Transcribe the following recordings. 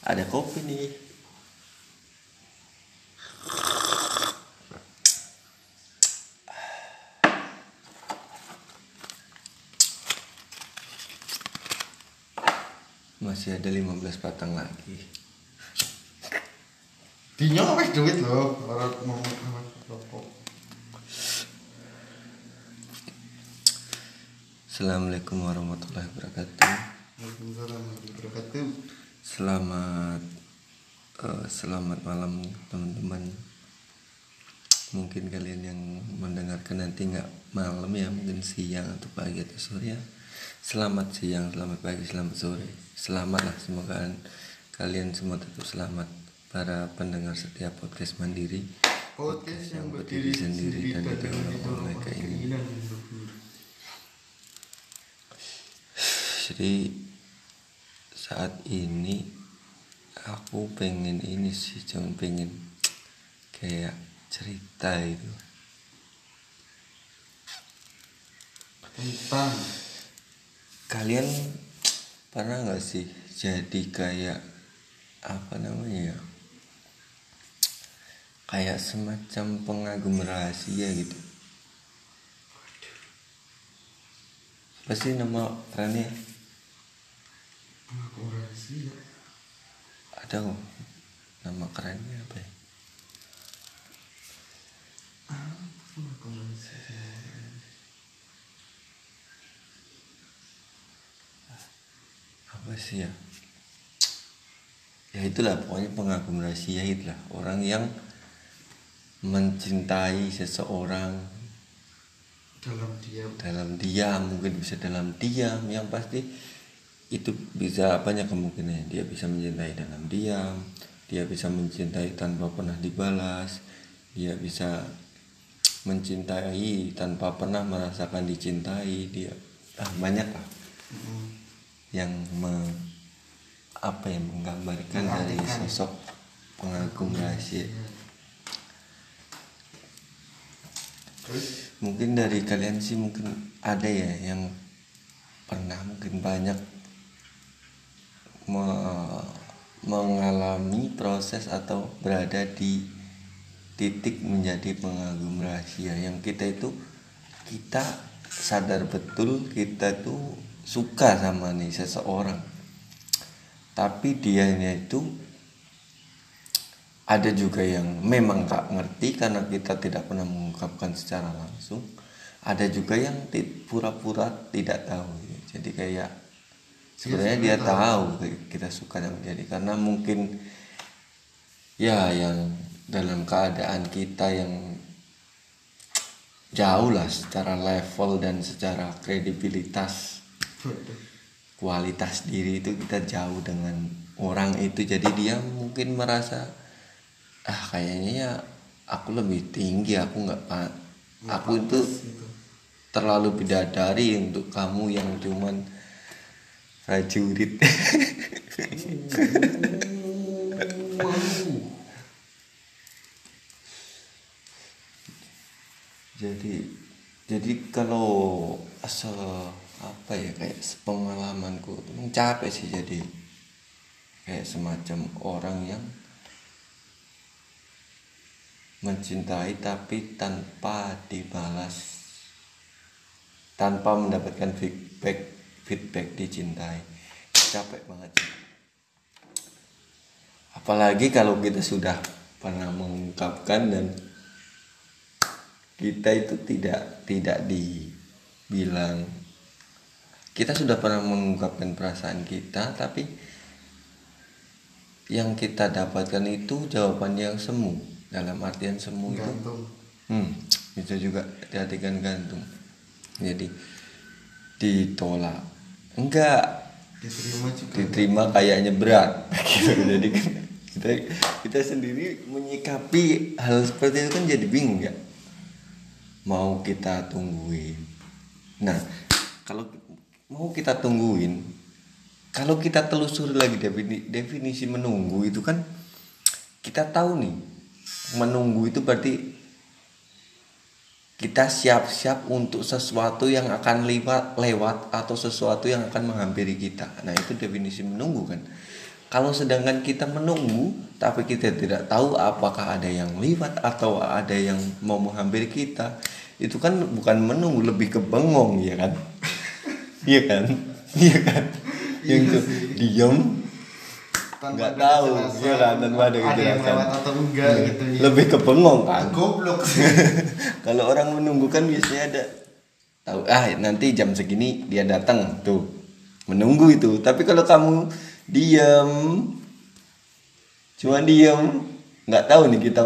ada kopi nih masih ada 15 batang lagi Dinya wis duit lho, ora mau rokok. Assalamualaikum warahmatullahi wabarakatuh Waalaikumsalam warahmatullahi wabarakatuh. Selamat eh, Selamat malam teman-teman. Mungkin kalian yang mendengarkan nanti nggak malam ya Mungkin siang atau pagi atau sore ya. Selamat siang, selamat pagi, selamat sore. Selamat lah semoga kalian semua tetap selamat. Para pendengar setiap podcast mandiri Podcast yang berdiri sendiri dan tidak oleh keinginan. jadi saat ini aku pengen ini sih cuman pengen kayak cerita itu. Tentang kalian pernah nggak sih jadi kayak apa namanya ya kayak semacam pengagum rahasia gitu? Apa sih nama rahasia. Ada kok. Nama kerennya apa ya? Apa sih ya? Ya itulah pokoknya pengagum rahasia itulah orang yang mencintai seseorang. Dalam diam. dalam diam mungkin bisa dalam diam. Yang pasti itu bisa banyak kemungkinan dia bisa mencintai dalam diam dia bisa mencintai tanpa pernah dibalas dia bisa mencintai tanpa pernah merasakan dicintai dia ah, banyak lah Mm. yang me, apa yang menggambarkan dari sosok pengagum rahasia. Terus? Mungkin dari kalian sih mungkin ada ya yang pernah mungkin banyak me- mengalami proses atau berada di titik menjadi pengagum rahasia. Yang kita itu kita sadar betul kita tuh suka sama nih seseorang. Tapi dianya itu ada juga yang memang gak ngerti karena kita tidak pernah mengungkapkan secara langsung. Ada juga yang pura-pura tidak tahu. Jadi kayak sebenarnya dia sebenarnya tahu. kita suka sama dia karena mungkin ya yang dalam keadaan kita yang jauh lah secara level dan secara kredibilitas kualitas diri itu kita jauh dengan orang itu. Jadi dia mungkin merasa ah kayaknya ya aku lebih tinggi aku nggak pak aku itu Gitu. terlalu bidadari untuk kamu yang cuman prajurit jadi jadi kalau asal apa ya kayak pengalamanku tuh capek sih jadi kayak semacam orang yang mencintai tapi tanpa dibalas tanpa mendapatkan feedback feedback dicintai. Capek banget. Apalagi kalau kita sudah pernah mengungkapkan dan kita itu tidak tidak dibilang. Kita sudah pernah mengungkapkan perasaan kita tapi yang kita dapatkan itu jawaban yang semu. Dalam artian semu itu Gantung. hmm, bisa juga diartikan gantung. Jadi ditolak enggak. Diterima juga. diterima kayaknya berat. Gitu. Jadi kan kita kita sendiri menyikapi hal seperti itu kan jadi bingung ya. Mau kita tungguin. Nah kalau mau kita tungguin kalau kita telusuri lagi defini- definisi menunggu itu kan kita tahu nih menunggu itu berarti kita siap-siap untuk sesuatu yang akan lewat lewat atau sesuatu yang akan menghampiri kita. Nah itu definisi menunggu kan? Kalau sedangkan kita menunggu tapi kita tidak tahu apakah ada yang lewat atau ada yang mau menghampiri kita itu kan bukan menunggu lebih ke bengong ya kan? Iya kan? Iya kan? Yang Iya tuh sih. diem Tanpa nggak ada tahu kejelasan, iya kan? Tanpa ada ada yang kejelasan. lewat atau enggak gitu ya. lebih ke bengong kan? Goblok. Kalau orang menunggu kan biasanya ada tahu ah nanti jam segini dia datang. Tuh menunggu itu. Tapi kalau kamu diam cuma diam nggak tahu nih kita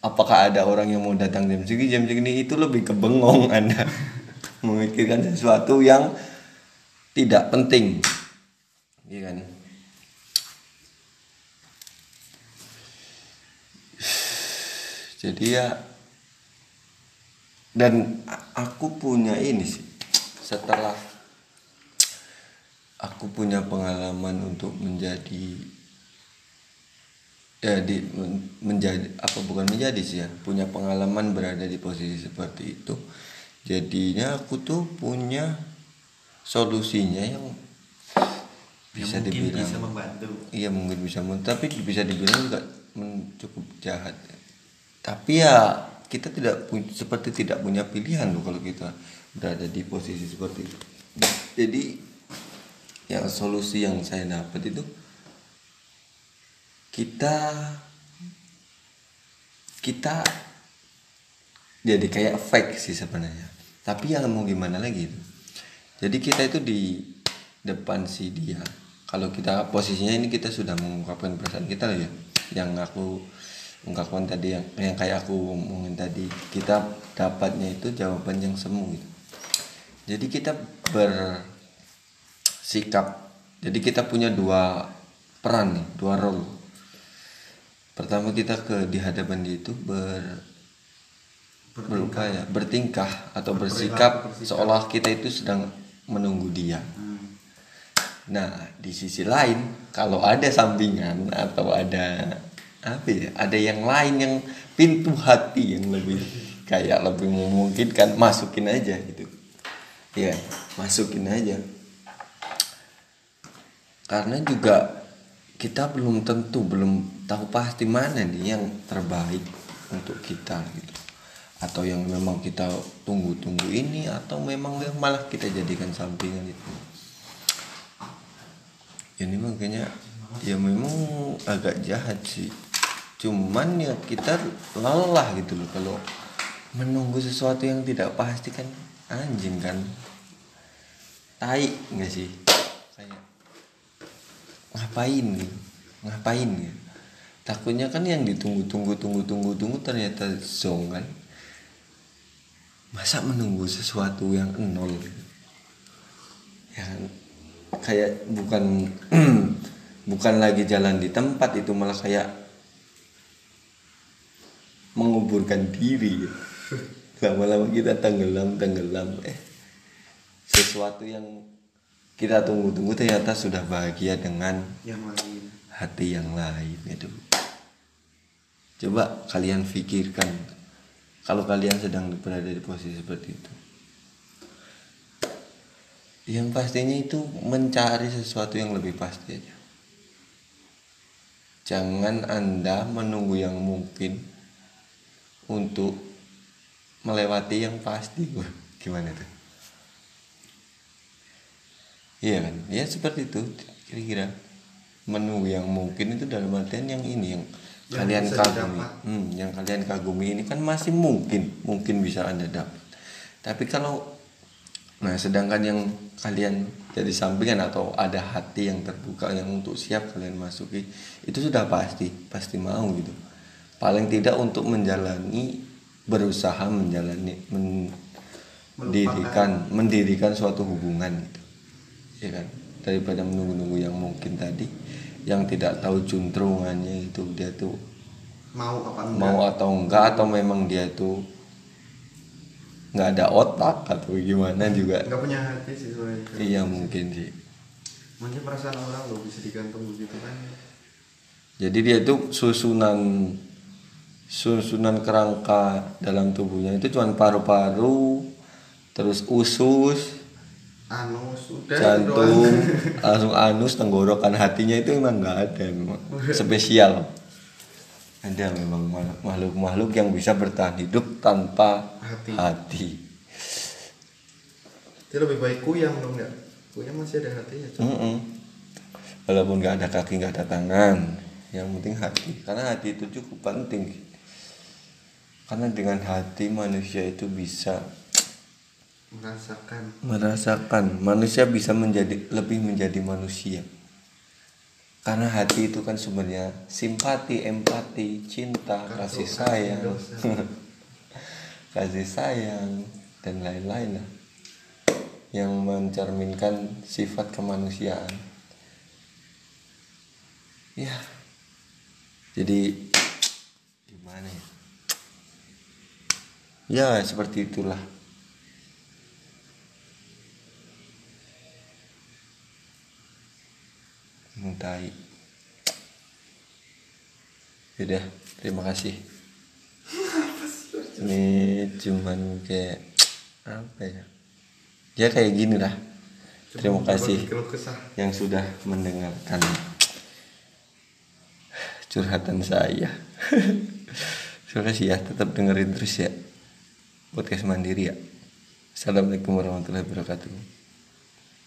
apakah ada orang yang mau datang jam segini. Jam segini itu lebih ke bengong. Anda memikirkan sesuatu yang tidak penting. Iya kan jadi ya dan aku punya ini sih setelah aku punya pengalaman untuk menjadi ya di men- menjadi apa bukan menjadi sih ya punya pengalaman berada di posisi seperti itu jadinya aku tuh punya solusinya yang bisa Ya, mungkin dibilang bisa membantu. Iya mungkin bisa men- tapi bisa dibilang juga cukup jahat tapi ya kita tidak seperti tidak punya pilihan loh kalau kita berada di posisi seperti itu. Jadi yang solusi yang saya dapat itu kita kita jadi kayak fake sih sebenarnya. Tapi yang mau gimana lagi itu? Jadi kita itu di depan si dia. Kalau kita posisinya ini kita sudah mengungkapkan perasaan kita lah ya yang aku ungkapkan tadi yang yang kayak aku ngomongin tadi kita dapatnya itu jawaban yang semu gitu jadi kita bersikap jadi kita punya dua peran nih dua role pertama kita ke di hadapan dia itu ber berupaya bertingkah atau bersikap bersikap. seolah kita itu sedang menunggu dia Hmm. Nah, di sisi lain, kalau ada sampingan atau ada apa ya, ada yang lain yang pintu hati yang lebih kayak lebih memungkinkan, masukin aja gitu. Ya, masukin aja. Karena juga kita belum tentu belum tahu pasti mana nih yang terbaik untuk kita gitu. Atau yang memang kita tunggu-tunggu ini atau memang malah kita jadikan sampingan itu ini makanya ya memang agak jahat sih cuman ya kita lelah gitu loh kalau menunggu sesuatu yang tidak pasti kan anjing kan. Tai nggak sih? Kayak ngapain gitu? Ngapain gitu? Takutnya kan yang ditunggu tunggu tunggu tunggu tunggu ternyata zong kan. Masa menunggu sesuatu yang nol gitu? Ya kayak bukan bukan lagi jalan di tempat itu malah kayak menguburkan diri. Lama-lama kita tenggelam tenggelam. Eh sesuatu yang kita tunggu-tunggu ternyata sudah bahagia dengan yang lain. hati yang lain itu coba kalian pikirkan kalau kalian sedang berada di posisi seperti itu. Yang pastinya itu mencari sesuatu yang lebih pasti aja. Jangan anda menunggu yang mungkin untuk melewati yang pasti Wah, gimana tuh? Iya kan? Ya seperti itu. Kira-kira menunggu yang mungkin itu dalam artian yang ini yang, Yang kalian kagumi. Hmm, yang kalian kagumi ini kan masih mungkin mungkin bisa anda dapat. Tapi kalau nah sedangkan yang kalian jadi sampingan atau ada hati yang terbuka yang untuk siap kalian masuki itu sudah pasti pasti mau gitu paling tidak untuk menjalani berusaha menjalani mendirikan mendirikan suatu hubungan gitu. Ya kan? Daripada menunggu-nunggu yang mungkin tadi yang tidak tahu juntrungannya itu dia tuh mau apa enggak? mau atau enggak atau memang dia tuh nggak ada otak atau gimana juga. Nggak punya hati sih sebenarnya. Iya mungkin sih. Mungkin perasaan orang lo bisa digantung begitu kan. Jadi dia itu susunan susunan kerangka dalam tubuhnya itu cuma paru-paru terus usus anus udah jantung doang. langsung anus tenggorokan hatinya itu memang nggak ada memang spesial ada memang makhluk-makhluk yang bisa bertahan hidup tanpa Hati. hati. Dia lebih baik kuyang dong ya. Kuyang masih ada hatinya. Cok. Mm-mm. walaupun nggak ada kaki nggak ada tangan yang penting hati karena hati itu cukup penting karena dengan hati manusia itu bisa Merasakan. merasakan. Manusia bisa menjadi lebih menjadi manusia. Karena hati itu kan sebenarnya simpati empati cinta kasih sayang. kasih sayang dan lain-lain lah. Yang mencerminkan sifat kemanusiaan. Ya. Jadi gimana ya ya seperti itulah mentai Yaudah, terima kasih. Ini cuman kayak apa ya? Ya kayak gini lah. Terima kasih yang sudah mendengarkan curhatan saya. Terima kasih ya, tetap dengerin terus ya podcast mandiri ya. Assalamualaikum warahmatullahi wabarakatuh.